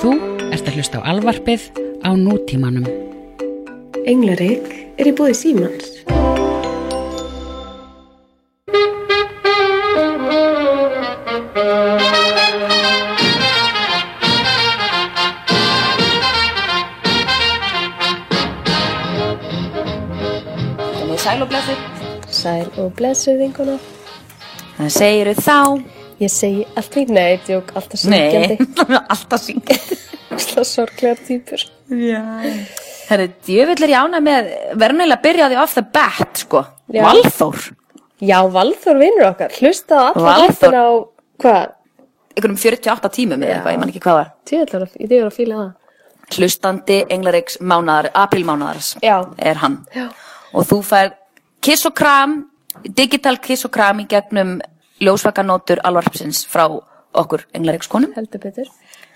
Þú ert að hlusta á alvarpið á nútímanum. Englarik er í búði Símans. Sæl og blessu. Sæl og blessuð vinguna. Það segir þá. Ég segi allt í nei, djók, alltaf syngjandi. alltaf syngjandi. Alltaf sorglegar týpur. Já. Herri, djöfull er ég ánæg með, verðum eiginlega að byrja á því off the bat, sko. Já. Valþór. Já, Valþór vinnur okkar. Hlusta á Valþór. hættin á, hvað? Einhvernum 48 tímum eða eitthvað, ég man ekki hvað var. Tjóðlar, ég eru að fíla það. Hlustandi Englareiks mánaðar, aprílmánaðars Já. er hann. Já. Og þú fær kiss og kram, digital kiss og kram í gegnum ljósvakanótur alvarpsins frá okkur Englareiks konum. Heldur betur.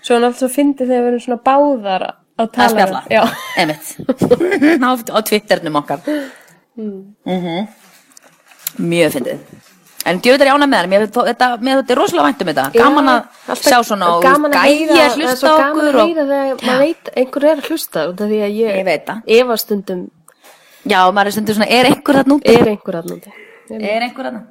Svo hann alltaf fyndi þegar við erum svona báðar að að tala. spjalla Já. Einmitt. á, á Twitternum okkar mm. mjög fyndið en djöður er ána með það mér, þetta, er rosalega vænt um þetta gaman að sjá svona og að gæja er hlusta á gaman okkur að heyra þegar maður veit einhver er að hlusta því að ég, Ég veit það. Eva stundum já, maður er stundur svona, er einhver þarna úti er einhver að núti er einhver þarna?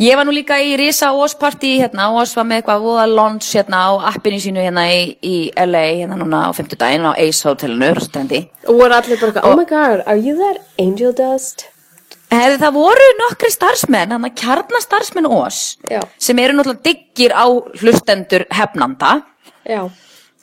Ég var nú líka í Risa Ós partí hérna, Ós var með eitthvað voða launch hérna á appinu sínu hérna í, í LA hérna núna á 50 daginn á Ace Hotelinu, og voru allir bara eitthvað, oh my god, are you that angel dust? Hefði það voru nokkri starfsmenn, hann að kjarnastarfsmenn ós, Já. sem eru náttúrulega diggir á hlustendur hefnanda, já,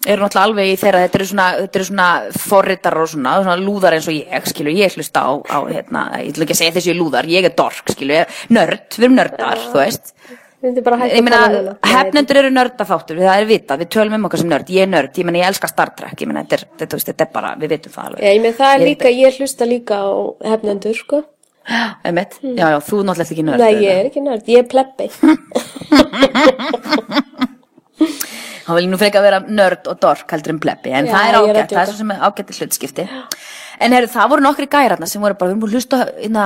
eru náttúrulega alveg í þeirra, þetta eru svona, eru svona forritar og svona, svona lúðar eins og ég, skilju, ég hlusta á, á hérna, ég ætla ekki segja þessi lúðar, ég er dork, skilju, nörd, við erum nördar, þú veist. Ég meina, um hefnendur eru nördaþáttur, það er vitað, við tölum um okkar sem nörd, ég er nörd, ég meina, ég elska Star Trek, ég meina, þetta er, þetta, er bara, við vitum það alveg. Já, ég með það er líka, ég hlusta líka á hefnendur, sko. Einmitt, já, já, þú náttúrulega ekki nörd. Nei, ég er ekki nörd, ég er plebbi. Hann vil nú freka vera nörd og dork heldur en plebbi, en Já, það er ég er að ágætt, það djóka. er svo sem er ágætt hlutskipti. En herru, það voru nokkri gæratna sem voru bara, við erum búin að hlusta, hérna,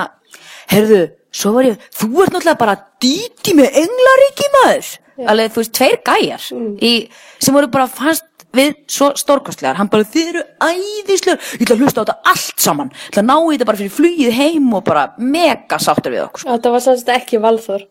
herru, svo var ég, þú ert náttúrulega bara díti með englaríki maður. Alveg, þú veist, tveir gæjar Mm. í, sem voru bara fannst við svo stórkostlegar. Hann bara, þið eru æðislegar, ég ætla að hlusta á þetta allt saman. Ég ætla að ná í þetta bara fyrir flugið heim og bara mega sáttur við okkur. sko. Þetta var sannst ekki Valþór.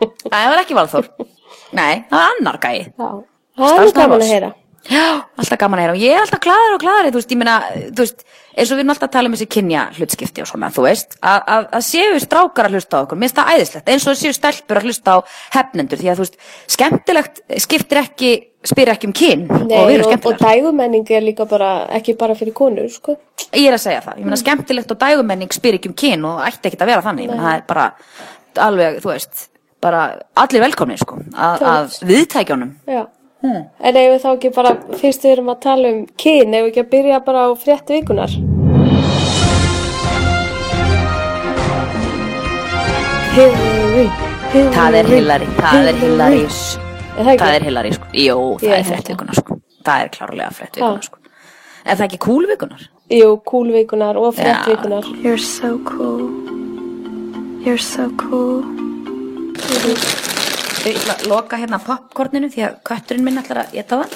Nei, það var ekki Valþór. Nei, það var annar gæi. Já, það er gaman að heyra. Já, alltaf gaman að heyra og ég er alltaf glaður og glaður, þú veist, ég meina, þú veist, eins og við erum alltaf að tala um þessi kynja hlutskipti og svona, þú veist, að, séu strákar að hlusta á okkur, minnst það æðislegt, eins og séu stelpur að hlusta á hefnendur, því að þú veist, skemmtilegt skiptir ekki, spyr ekki um kyn og við Nei, erum og, og skemmtilegar. dægumenning er líka bara, ekki bara fyrir konur, sko. Ég er að segja það, ég meina skemmtilegt og dægumenning spyr ekki um kyn og ætti ekki að vera þannig, ég meina það er bara alveg, þú veist, bara allir velkomni, sko, að, að viðtækjónum. Já. En ef við þá ekki bara, fyrst við erum að tala um kyn, ef við ekki að byrja bara á fréttu vikunar. Hillary, Hillary. Það er Hillary, það er Hillary það er Hillary, sko Jó, það er fréttvíkunar, sko Það er klárlega fréttvíkunar, sko Er það ekki kúlvíkunar? Jú, kúlvikunar og fréttvikunar. You're so cool. You're so cool. Að loka hérna popcorninu Því að kötturinn minn ætlar að geta það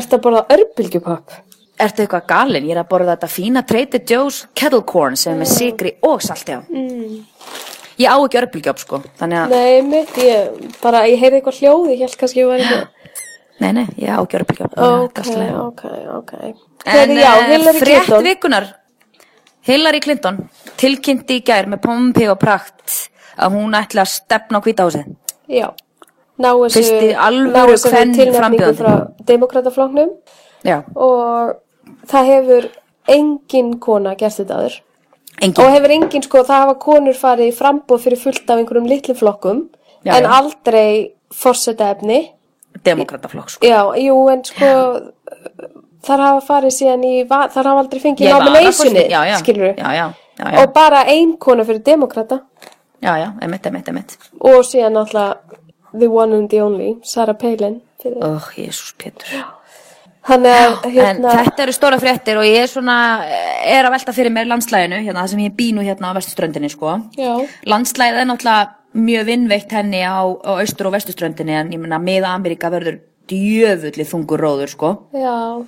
Ertu að borða örbylgjupopp? Ertu eitthvað galinn? Ég er að borða þetta fína Trader Joe's Kettle Corn sem er með sigri og salti á mm. Ég á ekki örbylgjóp, sko Þannig að, Nei, mitt, ég bara, ég heyrði eitthvað hljóð, ég held kannski ég var ekki. nei, nei, ég á ekki örbylgjóp Ok, ok, ok. En Hillary frétt Clinton. vikunar Hillary Clinton tilkynnti í gær með pompi og prakt að hún ætla að stefna á hvítahúsið Já. Ná þessu, alvöru ná þessari kven tilnefningu frambjóðandi. frá demokratafloknum Já, og það hefur engin kona gert þetta aður. Og engin hefur engin, sko, það hafa konur farið í frambóð fyrir fullt af einhverjum litlu flokkum, Já, en já. aldrei forseta efni. demokrataflokk sko. Já, jú, en sko, þar hafa farið síðan í, þar hafa aldrei fengið Ég var að nominationi, kosning- já, já, skilur já, já, já, já, Og bara ein kona fyrir demokrata já, já, emitt, emitt, emitt og síðan alltaf the one and the only, Sarah Palin. Ó, Jésús Pétur. Þannig að, En hérna, þetta eru stóra fréttir og ég er svona er að velta fyrir mér landslæðinu hérna, það sem ég býnu hérna á vestuströndinni sko. já, landslæðið er náttúrulega mjög vinnveitt henni á, á austur og vestuströndinni en ég meina miða Ameríka verður djöfulli þungur róður sko. Já,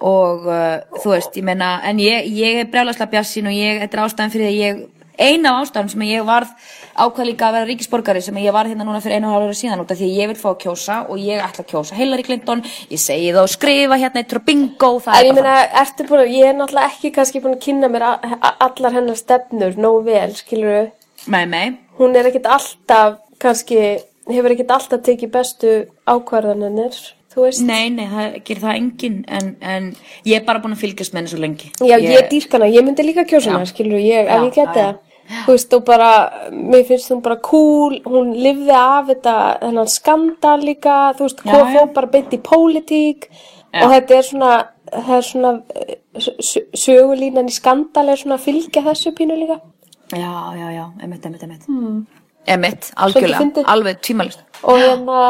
og uh, þú veist, ég meina en ég, ég er brjálaslega bjassin og ég, þetta er ástæðan fyrir því að ég eina af ástæðan sem ég varð ákvað líka að vera ríkisborgari sem ég var hérna núna fyrir einu og hálfur síðan út af því að ég vil fá að kjósa og ég ætla að kjósa Hillary Clinton, ég segi það og skrifa hérna eitt og bingo, það en ég er bara meina, ertu búin ég er náttúrulega ekki kannski búin að kynna mér allar hennar stefnur nógu vel, skilur við. með mig Hún er ekkit alltaf, kannski, hefur ekkit alltaf tekið bestu ákvarðanir. Nei, nei, það gerir það enginn en, en ég er bara búin að fylgjast með henni svo lengi Já, ég, ég dýrkana, ég myndi líka kjósa Já. skilur ég, ef ég geti það. Þú veist, og bara, mér finnst hún bara cool, hún lifði af þetta, þennan skandal líka, þú veist, hvað fór bara beint í pólitík. Já. og þetta er svona, það er svona, sögulínan í skandal er svona að fylgja þessu pínu líka. Já, já, já, emitt, emitt, emitt hmm. Emitt, algjörlega, alveg tvímalist Og hérna,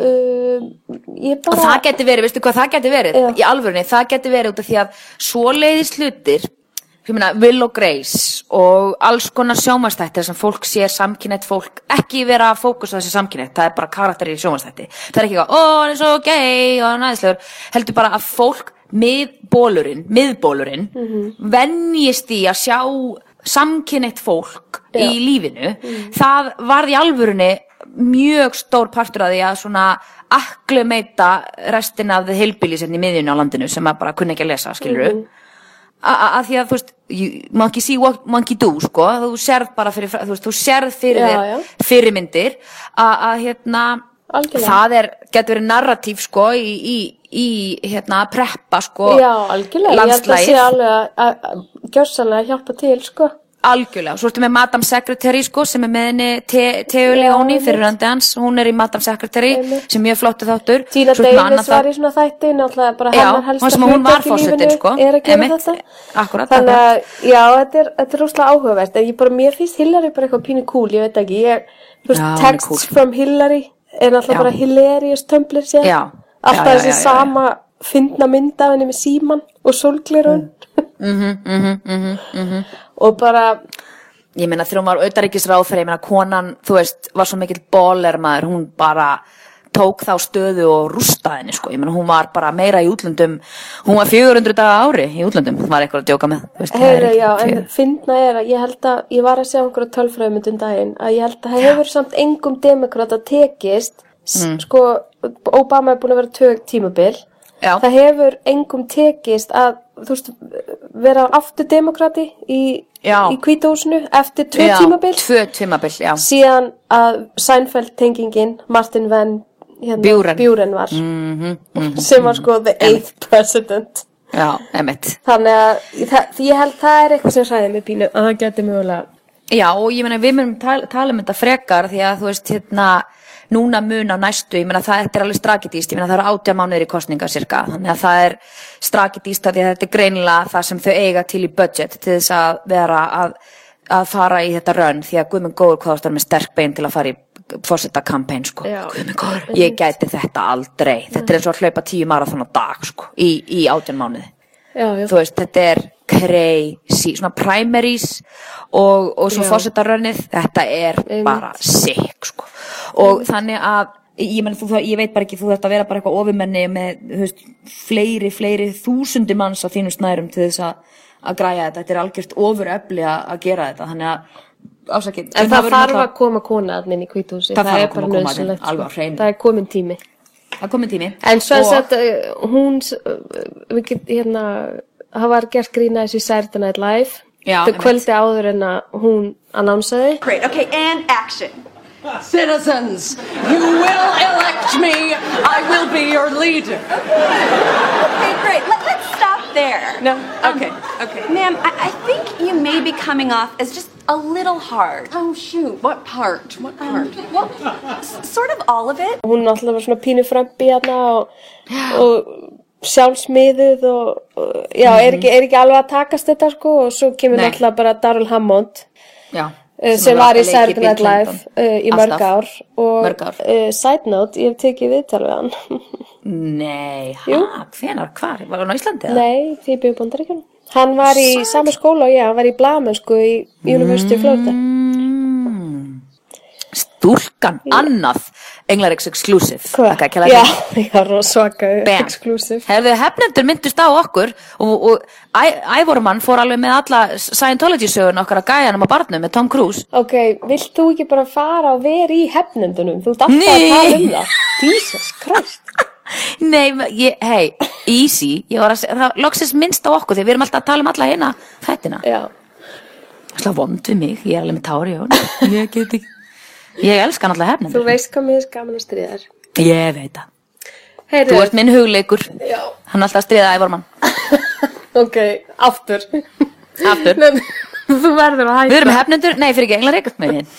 um, ég Og bara, það geti verið, veistu hvað það geti verið? Já. í alvörunni, það geti verið út af því að svoleiðis hlutir meina, Will og Grace og alls konar sjómanstættir sem fólk sér samkynett fólk, ekki vera að fókusa þessi samkynett, það er bara karakter í sjómanstætti það er ekki eitthvað, ó, hann er svo gay og næðislegur, heldur bara að fólk miðbólurinn, miðbólurinn venjist í að sjá samkynett fólk Já. í lífinu, það varð í alvörunni mjög stór partur af því að svona akklumeita restina af þið heilbílisinn í miðjunni á landinu sem að bara kunni ekki að lesa, skilur Mhm. Að því að þú veist you- monkey see what monkey do sko þú sérð bara fyrir, þú veist, þú sérð fyrir Já, þér já. fyrirmyndir að hérna Algjörlega. það er, getur verið narratív sko í, í, í hérna preppa sko já, algjörlega, ég held að landslagið. sé alveg að- að að gjörsanlega hjálpa til, sko. Algjörlega, svo ertu með Madame Secretary sko sem er með henni Já, Leoni fyrir randi hans, hún er í Madame Secretary Einmitt. sem mjög flottu þáttur Tína Davis var í svona þætti, náttúrulega bara Já, hennar hún var hlutverk í lífinu sko. er að gera Einmitt. þetta. Akkúrat, Þannig að, já, þetta er, þetta er rúslega áhugavert, en ég bara, mér finnst Hillary bara eitthvað pínu cool, ég veit ekki, ég, Já, texts cool. from Hillary er náttúrulega Já. bara hilarious tumbler sér. Alltaf þessi sama fyndna mynd af henni með síman og sólglirun. Mhm, og bara, ég meina þegar hún var auðaríkisráð fyrir, ég meina konan, þú veist, var svo mikill bóler maður, hún bara tók þá stöðu og rústaði henni sko, ég meina hún var bara meira í útlöndum. Hún var 400 daga ári í útlöndum það var eitthvað að djóka með veist, ekki já, en fyndna er að ég held að, ég var að segja einhverja tölfræðumyndum daginn, að ég held að það hefur samt engum demokrata tekist, mm. sko, Obama er búin að vera tök tímabil, Já. það hefur engum tekist að, þú veist, vera aftur demokrati í, í kvítahúsinu eftir tvö Já, tímabil, tvö tímabil, já síðan að Seinfeld tengingin, Martin Venn, hérna, Buren. var, Mhm, mhm. sem var sko the eighth president. já, emitt Þannig að það, ég held það er eitthvað sem hræði mig pínu að það geti mögulega Já, og ég meina við munum tala, tala um þetta frekar því að þú veist, hérna núna mun á næstu, ég meina það er alveg strakidíst, ég meina það eru átja mánuðir í kostninga cirka, þannig að það er strakidíst að þetta er greinilega það sem þau eiga til í budget til þess að vera að, að fara í þetta rönn því að Guðmund Góður hvað ástar með sterk bein til að fara í fórsetta kampæn sko, Já. Guðmund Góður, ég gæti þetta aldrei, þetta er eins og að hlaupa tíu marathon á dag sko, í, í átján mánuði. Já, já, þú veist, þetta er crazy, svona primaries og, og svo Já. fórsetarönnið, þetta er Einmitt. bara sick, sko og þannig að, ég, meni, þú, ég veit bara ekki þú þetta að vera bara eitthvað ofumenni með, veist, fleiri, fleiri þúsundi manns á þínum snærum til þess að að græja þetta, þetta er algjört ofuröfli að að gera þetta, þannig að ásakið, En það þarf að koma kona að minni í kvítúsi, Það það, er bara nöðsynlegt. Það er komin tími. það komið tími En svo að sagt, uh, hún, uh, við get, hérna, það var gert grína þessi Saturday Night Live. Já, Þau einmitt. kvöldi áður en að hún annánsaði. Great. Okay, and action. Citizens, you will elect me. I will be your leader. Okay, great. Let, let's stop there. No? Um, Okay, okay. Ma'am, I, I think you may be coming off as just a little hard. Oh, shoot. What part? What part? Well, s- sort of all of it. Hún náttúrulega var svona pínu frömpi hérna og, og sjálfsmiðuð og, og já, er, ekki, er ekki alveg að takast þetta sko og svo kemur Nei. náttúrulega bara Daryl Hammond já, uh, sem var í Saturday Night Live uh, í mörg ár. Og Mörg ár. Uh, side note, ég hef tekið viðtal við hann. Nei, hæ, hvenar, hvar, var hann á Íslandi? eða? Nei, því ég byrði bandaríkjum Hann var í sama skóla og ég, hann var í Blamensku í University of Florida Stúlkan, annað Englarix Exclusive? Þakka kærlega Já, fyrir. já, rosa svaka exclusive. Herðu, hefnendur myndust á okkur og, og Æ- Ævormann fór alveg með alla Scientology sögun okkar að gæjanum á barnum með Tom Cruise Ok, vilt þú ekki bara fara og vera í hefnendunum? Þú ert alltaf Nei. að tala um það. Jesus Christ. Nei, ég, hei, easy Ég var að segja, það loksist minnst á okkur því við erum alltaf að tala um alla hérna þættina Já, Slá vond við mig, ég er alveg með tári ég get ekki Ég elska náttúrulega þú hefnendur veist hvað mér er gaman að stríða þér. Ég veit það. Þú ert minn hugleikur. Já, Hann er alltaf að stríða Ævormann ok, aftur. Aftur? Nei, þú verður að hætta. Við erum hefnendur, nei fyrir ekki englarík með hinn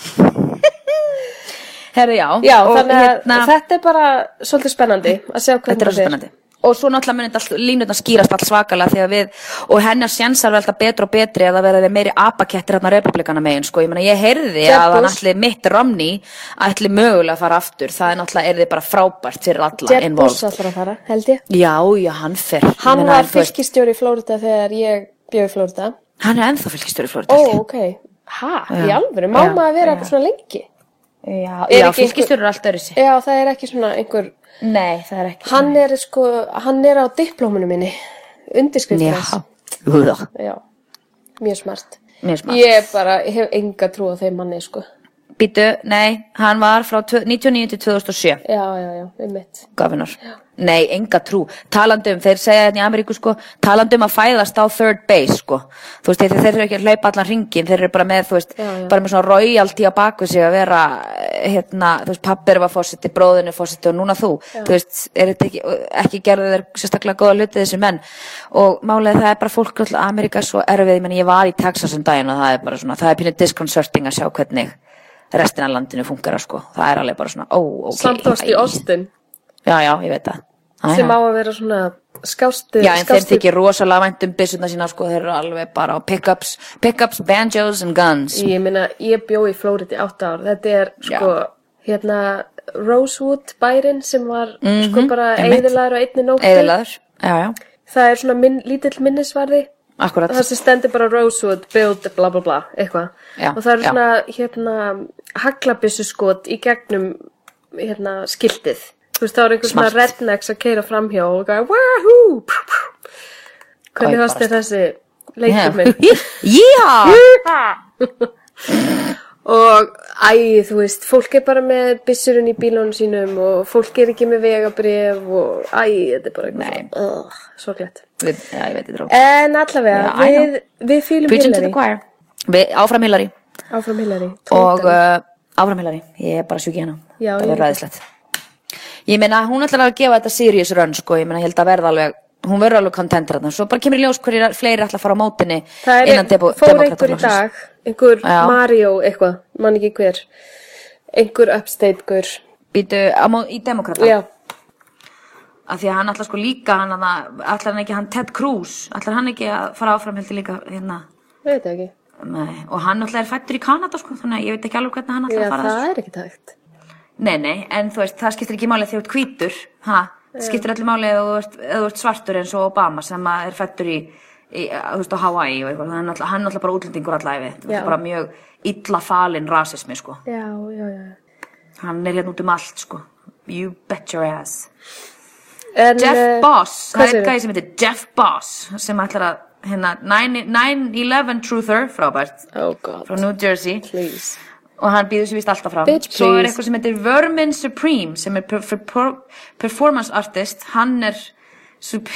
Herðu já. Já, og þannig að hérna- þetta er bara svolítið spennandi að sjá hvernig Þetta er svo fer. spennandi Og svo náttúrulega munið all, línutna skýrast all svakalega þegar við, og hennar sjensar vel alltaf betra og betri að það verði meiri apakettir hérna republikana megin, sko, ég meina ég heyrði Jeb að hann ætli mitt Romney ætli mögulega að fara aftur, það er náttúrulega er þið bara frábært fyrir alla Jeb Bush involved. ætlar að fara, held ég. Já, já, hann fer. Ég Hann var fylkistjóri í Flórida þegar ég bjóð í Flórida. Hann er ennþá fylgistur í Florida. Ó, ok. Ha, í Já, vera já. allt. Já, það er ekki svona einhver, Nei, það er ekki. hann er sko, hann er á diplóminu minni, undirskriftur Já. Já, mjög smart. Mjög smart. Ég bara, ég hef enga trú á þeim manni, sko. Býtu, nei, hann var frá tvö- 99 til 2007. Já, já, já, um mitt. Gafinar. Nei, enga trú. Talandi um, þeir segja þetta í Ameríku sko, talandi um að fæðast á third base sko. Þú veist, þeir, þeir eru ekki að hlaupa allan ringin, þeir eru bara með, þú veist, Já, já. bara með svona royalty á baku sig að vera, eh, hérna, þú veist, pappir var fósiti, bróðinu fósiti og núna þú. Þú veist, er þetta ekki, ekki gerðu þeir sérstaklega góða hluti þessi menn. Og málega það er bara fólk alltaf Ameríka er svo erfið, ég meni, ég var í Texas um daginn og það er bara svona, það er pínu disconcerting að sjá hvernig restina af landinu funkar sko. Það er alveg bara svona, ó, ok. Samt ást í. Austin, Já, já, ég veit það. Æ, sem já. á að vera svona skástu, Já, en þeir skástu þykir rosalega vænt um byssuna sína, sko, þeir eru alveg bara á pickups, pickups, banjos and guns. Ég meina, ég bjó í Flórida í átta ár. Þetta er, sko, hérna, Rosewood bærin sem var, sko, bara Mhm, einmitt. eðilaður á einni nóttu. Eðilaður, já, já, Það er svona minn, lítill minnisvarði. akkurat. Það sem stendur bara Rosewood, build, bla bla bla, eitthvað. Já, og það eru já. svona, hérna, haglabissuskot í gegnum, hérna, skiltið. Þú veist, þá er einhver svona Smart. rednecks að keira framhjá og gæða, wahoo, pú, pú. Hvernig bara þér þessi leikur minn? Já, Og, æ, þú veist, fólk er bara með byssurinn í bílunum sínum og fólk er ekki með vegabrif og, æ, þetta er bara eitthvað, uh, svo glætt. Já, ég veit þetta rók. En allavega, Já, við, við the Hillary. Við, áfram Hillary. Áfram Hillary. Og uh, áfram Hillary, ég er bara sjúk í hana. Já, það er líka. ræðislegt. Ég meina, hún ætlar að gefa þetta serious run, sko, ég meina, ég held að verða alveg, hún verður alveg contentur þarna. Svo bara kemur í ljós hverjir fleiri ætla að fara á mótinni Það innan er, demo, fór einhver í dag, einhver Já. Mario eitthvað, man ekki hver, einhver upstate-gur, Býtu, í demokrata. já, af því að hann ætlar sko líka hann að, ætlar hann ekki hann Ted Cruz ætlar hann ekki að fara áfram heldur líka hérna veit það ekki. Nei, og hann ætlar er fættur í Kanada sko þannig að ég veit ekki alveg hvernig hann ætlar Já, að fara það þessu er ekki tægt. Nei, nei, en þú veist, það skiptir ekki máli þegar þú ert hvítur ha, skiptir allir máli ef þú þú ert svartur eins og Obama sem er fættur í, í þú veist, á Hawaii og eitthvað, hann er er náttúrulega bara útlendingur allæfi, Já. veist, bara mjög illa falin rasismi sko, Já, já, já. hann er hérna út um allt sko. You bet your ass. En, Jeff eh, Boss, það er gæði sem heitir Jeff Boss sem ætlar að hérna 9- 9-11 Truther, frábært Oh god, frá New Jersey. Please. Og hann býður sér vist alltaf fram. Bitch, svo er eitthvað sem heitir Vermin Supreme sem er per, per, per, performance artist. Hann er sup,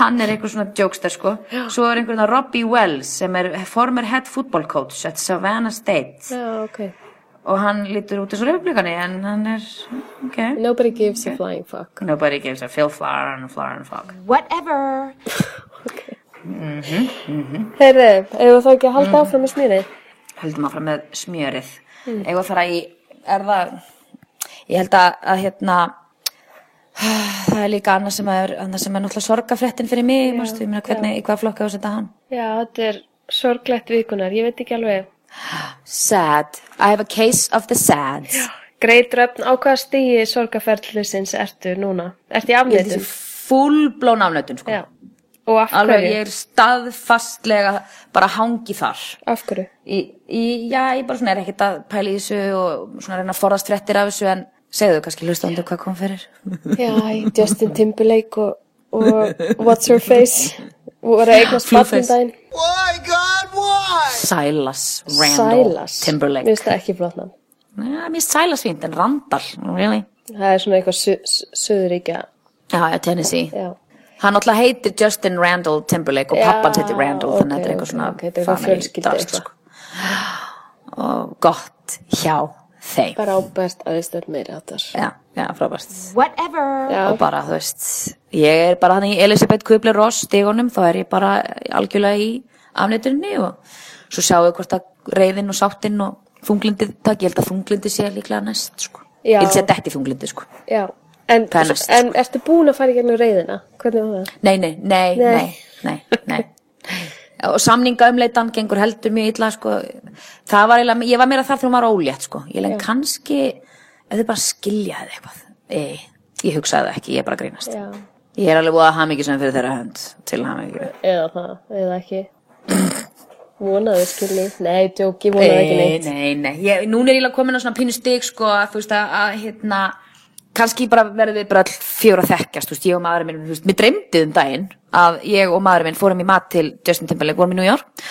hann er eitthvað svona jokester sko. Svo er einhverjum Robbie Wells sem er former head football coach at Savannah State. Já, ok. og hann lítur út eins og republikani en hann er ok. Nobody gives a flying fuck. nobody gives a Phil Flower and a flower and fuck Whatever. Heyrðu, eigum við þá ekki að halda áfram með smýrið? höldum áfram með smjörið mm. eigum að fara í er það ég held að, að hérna það er líka annað sem er annað sem er náttúrulega sorgafréttin fyrir mig mástu, ég meina hvernig, í hvað flokka á setja hann Já, þetta er sorglegt vikunar, ég veit ekki alveg. sad, I have a case of the sads Greit röfn, á hvaða stíi sorgaferðlisins ertu núna? Ertu í þessi full blown afnötun sko. Já, Og af Alveg, hverju? ég er staðfastlega bara hangi þar. Af hverju? Í, í, já, ég bara svona er ekkert að pæla í þessu og svona reyna að forðast fréttir af þessu en segðu kannski hlustandu hvað kom fyrir. Já, Justin Timberlake og, og What's Her Face voru eignast Blueface. barnum daginn. Silas Randall Silas. Timberlake. Mér finnst það ekki flott. Já, mér finnst Silas fínt en Randall, really? Það er svona eitthvað. Já, já, Tennessee. Já. Hann náttúrulega heitir Justin Randall Timberlake og pappans heitir Randall ok, þannig að þetta er eitthvað svona ok, þetta er eitthvað family eitthvað. sko. og gott hjá þeim Bara ábært aðeins meiri áttar. já, já, frábært Whatever. Já. og bara, þú veist, ég er bara þannig Elisabeth Kubler-Ross stígunum þá er ég bara algjörlega í afnætturinni og svo sjáum við hvort að reyðin og sáttinn og þunglindið takk, ég held að þunglindið sé líklega næst sko. Ég held að sé detti þunglindið sko. Já. En, en ertu búin að fara í gegnum reyðina? Hvernig var það? nei, nei, nei, Nei. nei, nei, nei. og samningaumleitan gengur heldur mjög illa sko. það var eiginlega, ég var meira þar þegar hún var ólétt sko. ég leik kannski ef þið bara skiljaði eitthvað Ei, ég hugsaði ekki, ég bara að grínast Já. ég er alveg búið að hafa mikið sem fyrir þeirra hönd til hafa mikið Eða það, eða ekki. Vonaðu skilji. Nei, djóki, vonaðu ekki Nei, neitt. nei, nei, ég, er ég kannski bara verðum við bara fjóra að þekkjast, þú veist, ég og maðurinn minn, þú veist, mér dreymdi um daginn að ég og maðurinn minn fórum í mat til Justin Timberlake, vorum í New York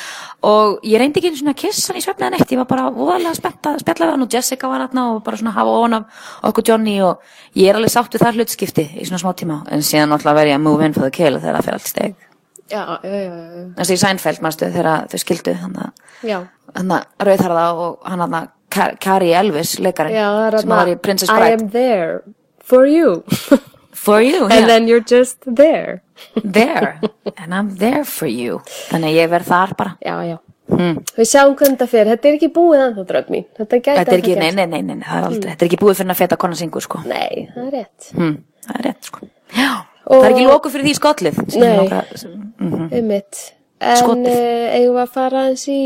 og ég reyndi ekki einu svona að kissa hann í svefniða neitt, ég var bara voðalega spennt að spjalla við hann og Jessica var hann og bara svona hafa ofan af okkur Johnny og ég er alveg sátt við það hlutskipti í svona smá tíma, en síðan náttúrulega verð ég að move in for the kill þegar það fer allt steg. Já, já, já, já. Þessi í Seinfeld, manstu, þegar þau skildu, þannig að hann að rauðharða og hann að Kari Elvis leikarinn það sem var í Princess I Bride am there for you. for you, And yeah, then you're just there. there and I'm there for you þannig að ég verð þar bara Já, já. Við sjáum hvernig þetta fyrir. Þetta er ekki búið ennþá, drögg mín. Þetta gæti þetta er ekki, ennþá nei, nei, nei, nei, það er aldrei, þetta er ekki búið fyrir að feta konar syngur sko Nei, það er rétt. hm, það er rétt sko já, það er ekki loku fyrir því skollið Nei. sem- mhm. Einmitt. En uh, eigum við að fara eins í...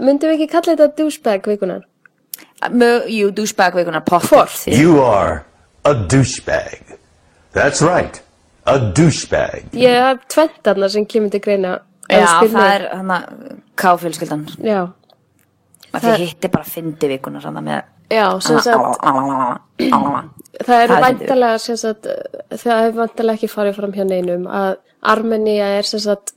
Myndum við ekki kalla þetta douchebag vikunar? Jú, douchebag vikunar pottet Hvort? You are a douchebag. That's right. A douchebag. Ég hef tventarnar sem kemur til greina. já, það er hann að káfélskyldan Já, að þið hitti bara fyndi vikunar hann með já, sem sagt, það eru Það er væntalega, sem sagt, það hefur væntalega ekki farið fram hjá neinum að Armenia er sem sagt,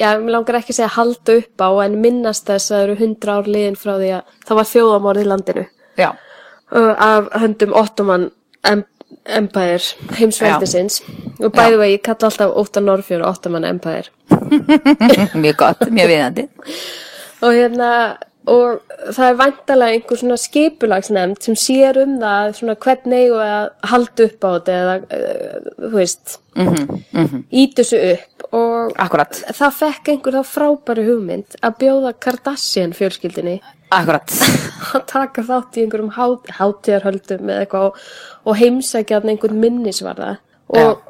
já, mér langar ekki að segja halda upp á en minnast þess að það eru hundra ár liðin frá því að það var þjóðamorð í landinu. Já, af höndum Ottoman em Empire, heimsveldisins. Og bæði vegi, ég kalla alltaf Óttan Norrfjör Ottoman Empire. Mjög gott, mjög viðandi og hérna og það er væntalega einhver svona skipulagsnefnd sem sér um það svona hvernig við að halda upp á þetta eða uh, þú veist mm -hmm, ít þessu upp. Og akkurat, það fekk einhver þá frábæri hugmynd að bjóða Kardashian fjölskyldinni að taka þátt í einhverjum hát, hátíðarhöldum eða eitthvað og, og heimsækja þarna einhvern minnisvarða. Og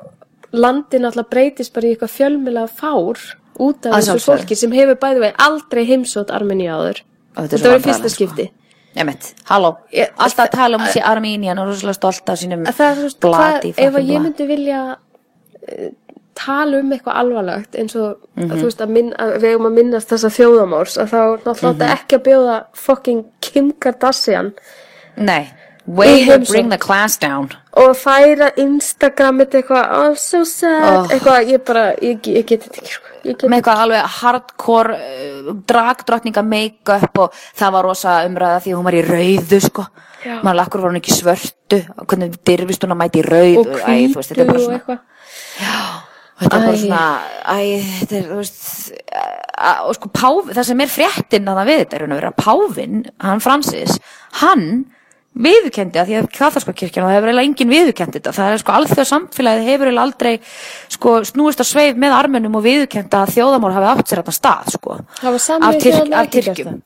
landin alltaf breytist bara í eitthvað fjölmjöla fár út af þessu fólki sem hefur bæði vegi aldrei heimsótt Armeni áður. Og þetta þetta var í fyrsta sko. skipti Emitt, halló, alltaf að tala um þessi Armínian og rosalega stolt af sínum Að það blati ef að ég myndi vilja uh, tala um eitthvað alvarlegt eins og Mhm. að, þú veist að, minn, að við eigum að minnast þessa þjóðamárs að þá náttúrulega mm ekki að bjóða fucking Kim Kardashian Nei, way to bring the class down og færa Instagramit eitthvað oh so sad, Oh. eitthvað ég bara, ég, ég get þetta ekki sko. Með eitthvað alveg hardcore uh, dragdrottninga make-up og það var rosa umræða því hún var í rauðu sko. Já. maður lakkur var hún ekki svörtu? Hvernig dyrfist hún að mæti í rauð og hvítu og eitthvað. Og þetta er bara svona, æ, þetta er, þú veist, og sko, páf, það sem er fréttin að það við þetta er að vera Pávin, hann Francis, hann viðurkendi að því að katharska kirkjan og það hefur eiginlega enginn viðurkendi þetta, það er sko alþjóð samfélagið hefur eiginlega aldrei sko snúist að sveif með armenum og viðurkendi að þjóðamál hafi átt sér þetta stað sko, af, Tyrk, af Tyrkjum.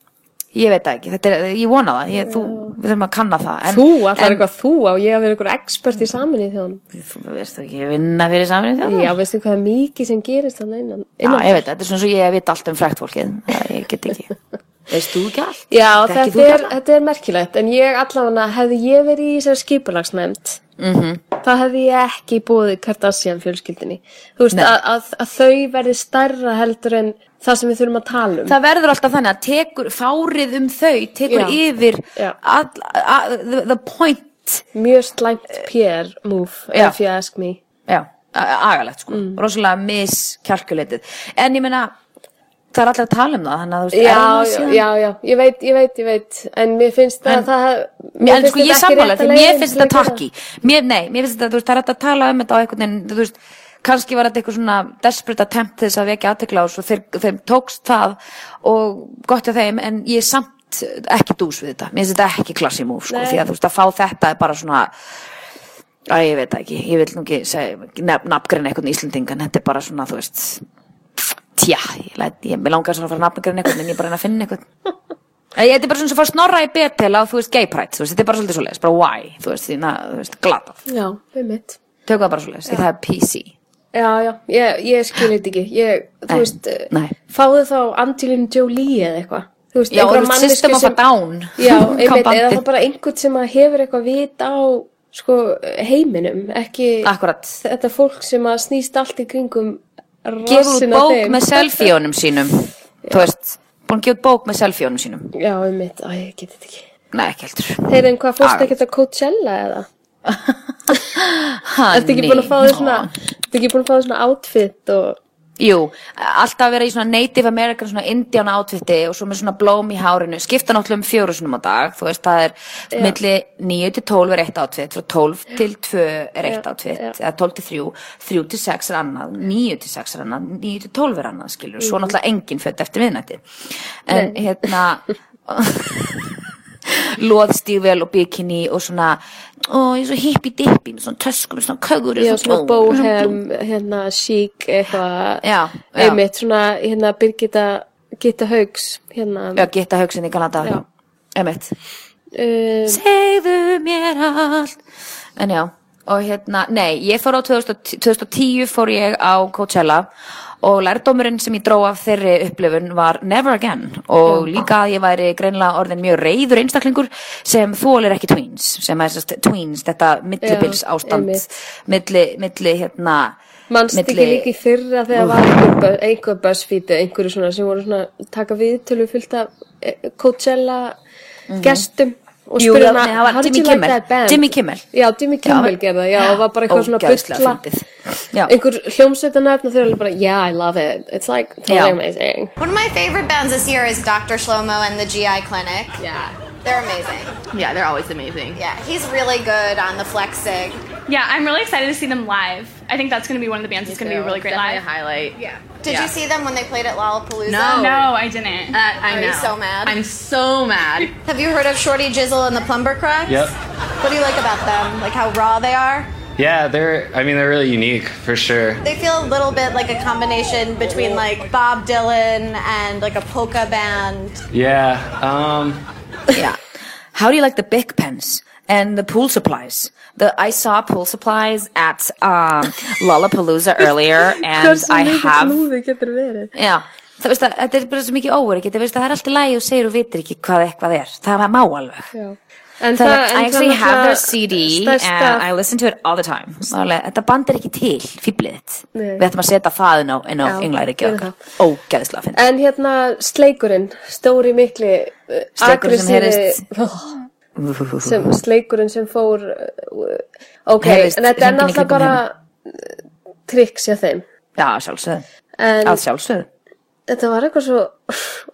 ég veit það ekki, þetta er, ég vona það ég, þú, við þurfum að kanna það en, þú, allar en, eitthvað þú á ég að vera eitthvað expert í saminni þjóðan þú veist ekki, ég vinna fyrir saman þjóðamál já, veistu hvað er mikið sem gerist þannig innan, Já, ég veit, þetta er svona svo ég veit allt um frækt fólkið Það ég get ekki Veist þú ekki allt? Já, þetta þú er, þetta er merkilegt en ég allavega hefði ég verið í þessari skipulagsnefnd Mhm. þá hefði ég ekki búið Kardashian fjölskyldinni þú veist að, að, að þau verði stærra heldur en það sem við þurfum að tala um það verður alltaf þannig að tekur fárið um þau tekur Já. yfir Já. all, a, the, the point mjög slæmt PR move Já. if you ask me agalegt sko Mm. rosalega miskjalkuleitið en ég meina það er allir að tala um það þannig að þú veist já, er það síðan- já, já, ég veit, ég veit, ég veit. En mér finnst það En- að það Mér, en sko ég þetta ekki sammála rétta því mér finnst að þetta takki mér, nei, mér finnst þetta, þú veist, það er hægt að tala um þetta á einhvern veginn, þú veist, kannski var þetta eitthvað svona desperate attempt til þess að vekja aðtekla á þessu og þeir, þeim tókst það og gott hjá þeim, en ég er samt ekki dús við þetta, mér finnst þetta ekki klassi múf, sko, Nei. því að þú veist, að fá þetta er bara svona að ég veit ekki, ég vil nú ekki segja, nef, nafngreina einhvern Íslendingan, þetta er bara svona, þú veist tja, ég, læt, ég, langar svona að fara að nafngreina einhvern, en ég er bara að finna Ég, þetta er bara svona að snorra í betel á, þú veist, gay pride, þú veist, þetta er bara svolítið svoleiðis, bara why, þú veist, því, na, þú veist, glatað. já, við mitt Tökum það bara svoleiðis, því það er PC. já, já, ég, ég skil þetta ekki ég, þú Nei, veist, nei. fáðu þá Angelina Jolie eða eitthvað þú veist, Já, einhverja a sem- Down. já, einmitt, eða þá bara einhvern sem hefur eitthvað vit á sko, heiminum ekki Akkurat. þetta fólk sem snýst allt í kringum Gefur út bók þeim. með selfíunum sínum, þú veist, búin að gefa út bók með selfíunum sínum. já, einmitt, á, ég get þetta ekki Nei, ekki heldur. Þeir en hvað fórst ekkert að Coachella eða? Ekki búin að fá þér svona, ertu ekki búin að fá þér svona outfit og, Jú, alltaf að vera í svona Native American, svona Indian outfiti og svo með svona blóm í hárinu, skipta náttúrulega um fjóru sinum á dag, þú veist, það er milli 9 til 12 er eitt outfit, frá 12 til 2 er eitt Já, outfit, já. eða 12 til 3, 3 til 6 er annað, 9 til 6 er annað, 9 til 12 er annað, skilur, svo náttúrulega engin fött eftir miðnætti. En hérna, loðstífvel og bikini og svona, ég er svo hippi-dippi, með svona töskum, með svona kögur, já, svona ó, bohem, hérna, chic, eitthvað, einmitt, svona, hérna, Birgitta, Gitta Haugs, hérna, Já, geta hugsin í Kanada Já. Emmett um, Segðu mér allt. En já, og hérna Nei, ég fór á 2010, 2010 fór ég á Coachella og lærdómurinn sem ég dró af þeirri upplifun var never again. Og líka að ég væri greinlega orðin mjög reyður einstaklingur sem þólir ekki tweens sem er sérst tweens, þetta millibils ástand milli, milli hérna ekki milli- líka í fyrra þegar var einhver, einhver buzzfeed einhverju svona sem voru svona taka viðtölu fullt af eh, Coachella gestum og. Jú, um já, hana, það var how did Jimmy you like Kimmel. that band? Jimmy Kimmel. Já, Jimmy Kimmel Já. gerði það, já, og var bara eitthvað svona Ógeðslega bulla fyndið. Já. einhver hljómsveitanöfn og þau eru bara, yeah, I love it it's like totally Já. amazing One of my favorite bands this year is Dr. Shlomo and the GI Clinic. Yeah. They're amazing. Yeah, they're always amazing. Yeah, he's really good on the flex sig. Yeah, I'm really excited to see them live. I think that's going to be one of the bands that's going to be a really great Definitely live. a highlight. Yeah. Did Yeah. you see them when they played at Lollapalooza? No. No, I didn't. Uh, I Are know. you so mad? I'm so mad. Have you heard of Shorty Jizzle and the Plumber Cracks? Yep. What do you like about them? Like how raw they are? Yeah, they're. I mean, they're really unique for sure. They feel a little bit like a combination between like Bob Dylan and like a polka band. Yeah. Um. Yeah. How do you like the big pens and the pool supplies? The I saw pool supplies at um, Lollapalooza earlier, and I have. Já, það veist að þetta er bara svo mikið óverið, það að það er alltaf lægi og segir og vitir ekki hvað eitthvað er. Það má alveg. Já. en Það, það, I actually have their CD stærsta, and I listen to it all the time. Þetta band er ekki til, fýblið þitt. Nei. Við ættum að setja það inn á, á Já, englæri gerum okkar. Ógeðslega finn. en hérna sleikurinn stóri mikli Sleikurinn sem sleikurinn sem fór uh, ok, Heyrðist en þetta er í náttúrulega bara tricks hjá þeim Já, sjálfsögðu. en Að sjálfsögðu. þetta var eitthvað svo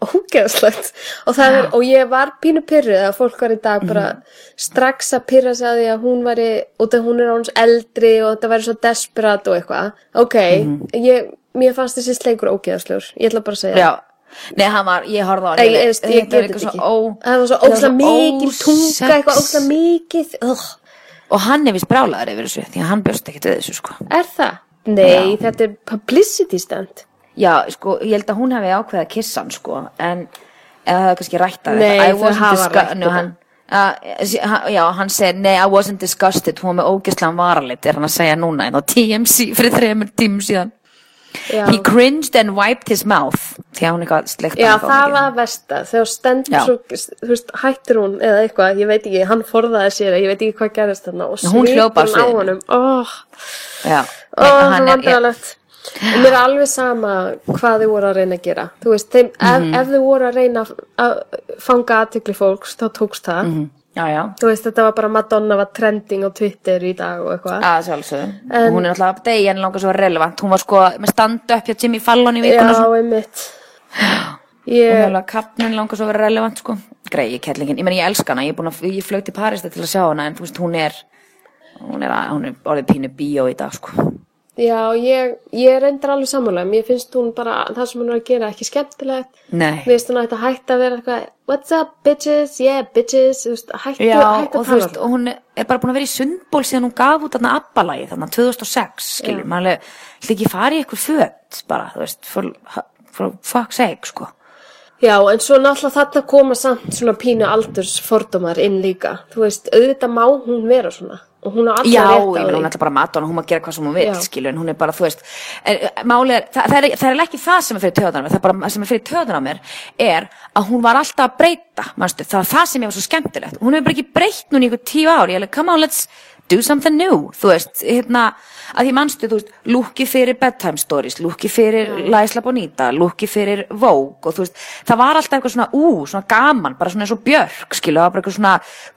ógeðslegt og, er, og ég var pínu pyrruð að fólk var í dag bara Mhm. strax að pyrra sig að því að hún væri út af hún er hans eldri og þetta væri svo desperat og eitthvað ok, ég, mér fannst þessi sleikur ógeðslegur, ég ætla bara að segja. Já. Nei, hann var, ég horfði á hann. Nei, ég, ég, ég get þetta ekki ó- það var svo mikil ósex. tunga eitthvað óslega mikið Ugh. Og hann er vist brálaður yfir þessu, því að hann bjóst ekkert við þessu, sko. er það? nei, þetta er publicity stunt Já, sko, ég held að hún hefði ákveðið að kissa hann, sko, en eða það er kannski rætt að Nei, þetta. I þau wasn't hafa disgu- rætt Nú, þetta. hann, uh, já, hann segir, nei, I wasn't disgusted, hún var með ógeðslega varalit, er hann að segja núna, en á TMC fyrir þremur tímum síðan. Já. he cringed and wiped his mouth. Því að hún eitthvað sleikt Já, það var versta, þegar stendur þú veist, hættir hún eða eitthvað, ég veit ekki, hann forðaði sér ég veit ekki hvað gerist þarna og hljóp á honum. Oh, já, oh, hann er- vandræðalegt og mér er alveg sama hvað þau voru að reyna að gera. Þú veist, þeim, ef, Mhm. ef þau voru að reyna að fanga aðtikli fólks þá tókst það. Mhm. Já, já. Þú veist, þetta var bara Madonna var trending á Twitter í dag og eitthvað. Að sjálfsögum, En- hún er alltaf degi en langar svo relevant, hún var sko með standu upp hjá Jimmy Fallon í vikuna Já, einmitt. Hún ég, er alveg kappnin langar svo að vera relevant sko. greiði kettlingin, ég meni ég elska hana. Ég, er að, ég flög til Paris til að sjá hana en þú veist hún er hún er, hún er orðið pínu bíó í dag sko. Já, ég, ég reyndar alveg sammála. Mér finnst hún bara, það sem hún er að gera ekki skemmtilegt. Nei, Mér finnst hún að þetta hætti að vera eitthvað What's up bitches, yeah bitches. Þú veist, Hættu, já, hættu og þú veist og hún er bara búin að vera í sundból síðan hún gaf út þarna abbalagi þarna 2006 skilur, maður ætla ekki fara í eitthvað föt bara, þú veist, for, for fuck's sake sko. Já, en svo náttúrulega þarna koma samt svona pínu aldurs fordómar inn líka. Þú veist, auðvitað má hún vera svona og hún á alltaf Já, rétt á ég meina hún því er alltaf bara Madonna, hún má gera hvað sem hún vil, Já. skilur, en hún er bara, þú veist, en, málið er, það, það, er, það er ekki það sem er fyrir töðan á mér, það er bara sem er fyrir töðan á mér er að hún var alltaf að breyta, manstu, það var það sem ég var svo skemmtilegt, hún hefur bara ekki breytt núna í ykkur tíu ár, ég er alveg, come on, let's do something new, þú veist, hérna, að því manstu, þú veist, lúki fyrir bedtime stories, lúki fyrir Læsla Bonita, lúki fyrir Vogue og þú veist, það var alltaf eitthvað svona, ú, svona gaman, bara svona eins og björk, skilu, það var bara eitthvað svona,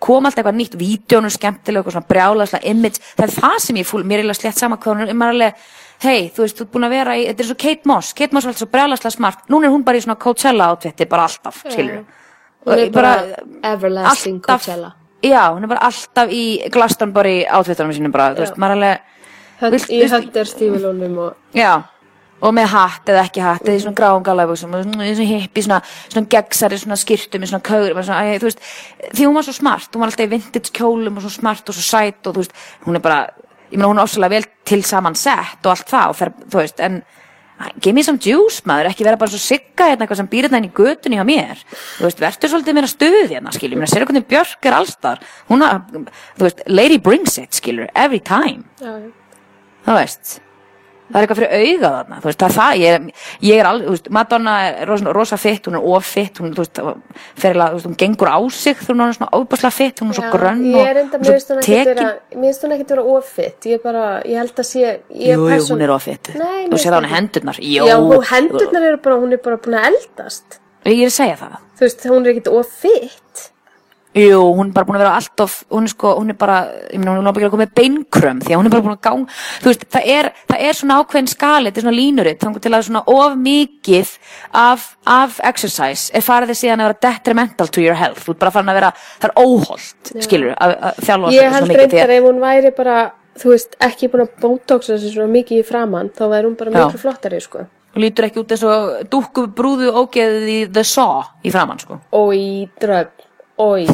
kom alltaf eitthvað nýtt, vídjónu skemmtilega, eitthvað svona brjálaðslega image, það er það sem ég fúl, mér er eiginlega slett sama hvað hún er, maður er alveg, hei, þú veist, þú ert búin að vera í, þetta er svo Kate Moss, Kate Moss var alltaf svo brjálaðslega smart, núna er hún bara í svona Coachella outfiti, bara alltaf, skilur Hún er bara everlasting Coachella Já, hún er bara alltaf í Glastonbury outfitunum sínum bara, þú veist, maður alveg, Hönd, Vilt- Í stífilónum og Já, og með hatt eða ekki hatt eða í svona gráum galabúsum svona, hippi, svona, svona gegnsari, svona skyrtu með svona kaugur, svona, þú veist því hún var svo smart, hún var alltaf í vintage kjólum og svo smart og svo sæt og þú veist hún er bara, ég meina hún er ofsalega vel til saman sett og allt það og fer, þú veist, en give me some juice maður, ekki vera bara svo sigga hérna eitthvað sem býr hérna inn í götunni hjá mér. Þú veist, verður svolítið meira stuð hérna, ég meina, sér hvernig Björk er allstar. Hún að, þú veist, lady brings it, skilur every time, Já, já. þú veist það er eitthvað fyrir auga þarna þú veist, það er það, ég er, ég er alveg, þú veist, Madonna er rosa, rosa fitt, hún er of fitt hún, þú veist, þú veist, hún gengur á sig þegar hún er svona óbærslega fitt, hún er svo grönn og ekkert tekin. Mér finnst hún ekkert vera ofitt Ég ég held að sé ég jú, persón- hún er of fitt Nei, þú sér á henni hendurnar. Jú, Já, hún hendurnar eru bara, hún er bara búin að eldast. Ég er að segja það. Þú veist, hún er ekkert ofitt Jú, hún er bara búin að vera allt of, hún er sko, hún er bara, ég meina, hún er koma með beinkrömm því að hún er bara búin að ganga, þú veist, það er, það er svona ákveðin skali, þetta er svona línuritt, þannig til að svona of mikið af, af exercise er farið þið síðan að vera detrimental to your health, þú ert bara farin að vera, það er óholt, skilur, að, að þjálfa Ég svona held mikið því reyndar að, ef hún væri bara Þú veist, ekki búin að botoxa sig svona mikið í framann Þá væri hún bara miklu flottari, sko. Hún lítur ekki út eins og dúkku brúðu ógeðið í The Saw í framann, sko. Ói, drögg, ói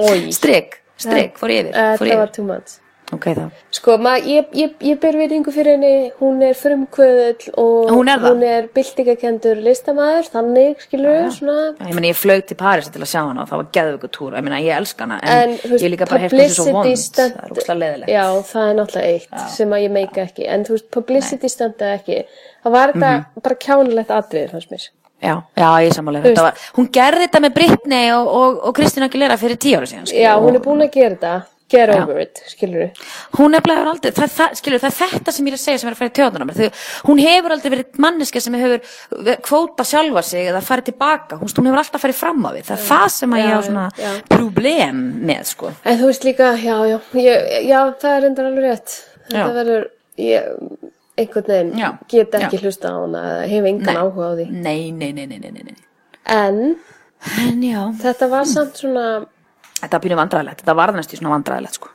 Ói Strik, strik, fór yfir, fór Þetta var yfir. too much Ok, þá. Sko, maður, ég, ég, ég ber virðingu fyrir henni, hún er frumkvöðull og Hún er það. er byltingakendur listamæður, þannig, skilur við, svona. Ég meina, ég flög til Paris til að sjá hana og það var geðvöku túr, ég meina, ég elska hana, en, En, ég líka bara heyrt þessu svo vond, stunt- það er úkslega leðilegt. Já, það er náttúrulega eitt sem að ég meika ekki, en þú veist, publicity stunt eða ekki, það var þetta Mhm. bara kjánulegt atrið, fannst mér. Já, já, ég Þú þetta var, hún gerði þetta með Britney og, og, og Kristina Aguilera fyrir tíu ára síðan skilur, Já, hún er búin að gera þetta, get Já. over it, skilur við. hún er blæður aldrei, það, það, skilur, það er þetta sem ég er að segja sem er að fara í tjóðanum mér, hún hefur aldrei verið manneska sem hefur kvóta sjálfa sig eða farið tilbaka, hún, hún hefur alltaf farið fram á við, það er það sem að ég á Já, svona já. problem með, sko En þú veist líka, já, já, ég, já, það er endur alveg rétt. Þetta Já. verður, ég, einhvern veginn, Já. get ekki Já. hlusta á hana, eða hef engan Nei. áhuga á því. Nei, nei, nei, nei, nei, nei, nei. En, En þetta var samt svona, þetta var pínu vandræðilegt, þetta var næst í svona vandræðilegt, sko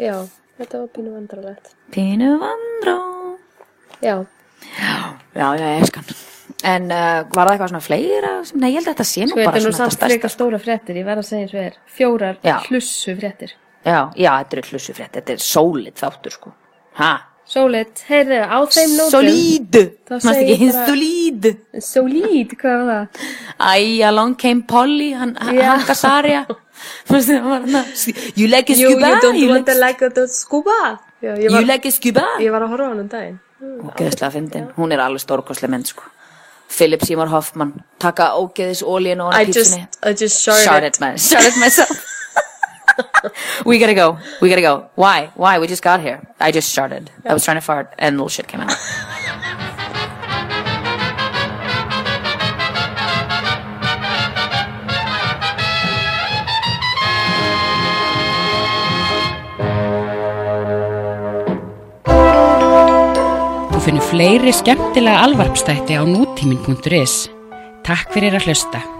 já, þetta var pínu vandrarlegt. Pínu vandrá Já, Já, já, ég elskan En uh, var það eitthvað svona fleira sem, nei, ég held að þetta sé nú sko, bara svona þetta stærsta frekar stóra fréttir, ég verð að segja eins og er. Fjórar hlussu fréttir. Já, já, þetta er hlussufrétt, þetta er sólid þáttur sko Ha? Sólit, heyrðu, á þeim nótum. Solid segi ekki, solid Solid, hvað var það? Æ, along came Polly, hann, var hann You like a You, scuba you don't you want like... to like a scuba? Já, ég You var, like a scuba? ég var að horfa á hann um daginn. Ógeðslega fyndin, hún er alveg stórkoslega mynd sko Philip Seymour Hoffman taka ógeðis ólíun og I hann just, pítsunni I just sharded. Sharded man, sharded myself We gotta go, we gotta go. Why, why, we just got here. I just sharded, I was trying to fart and little shit came out. Þú finnur fleiri skemmtilega alvarpstætti á nútímin.is. Takk fyrir að hlusta.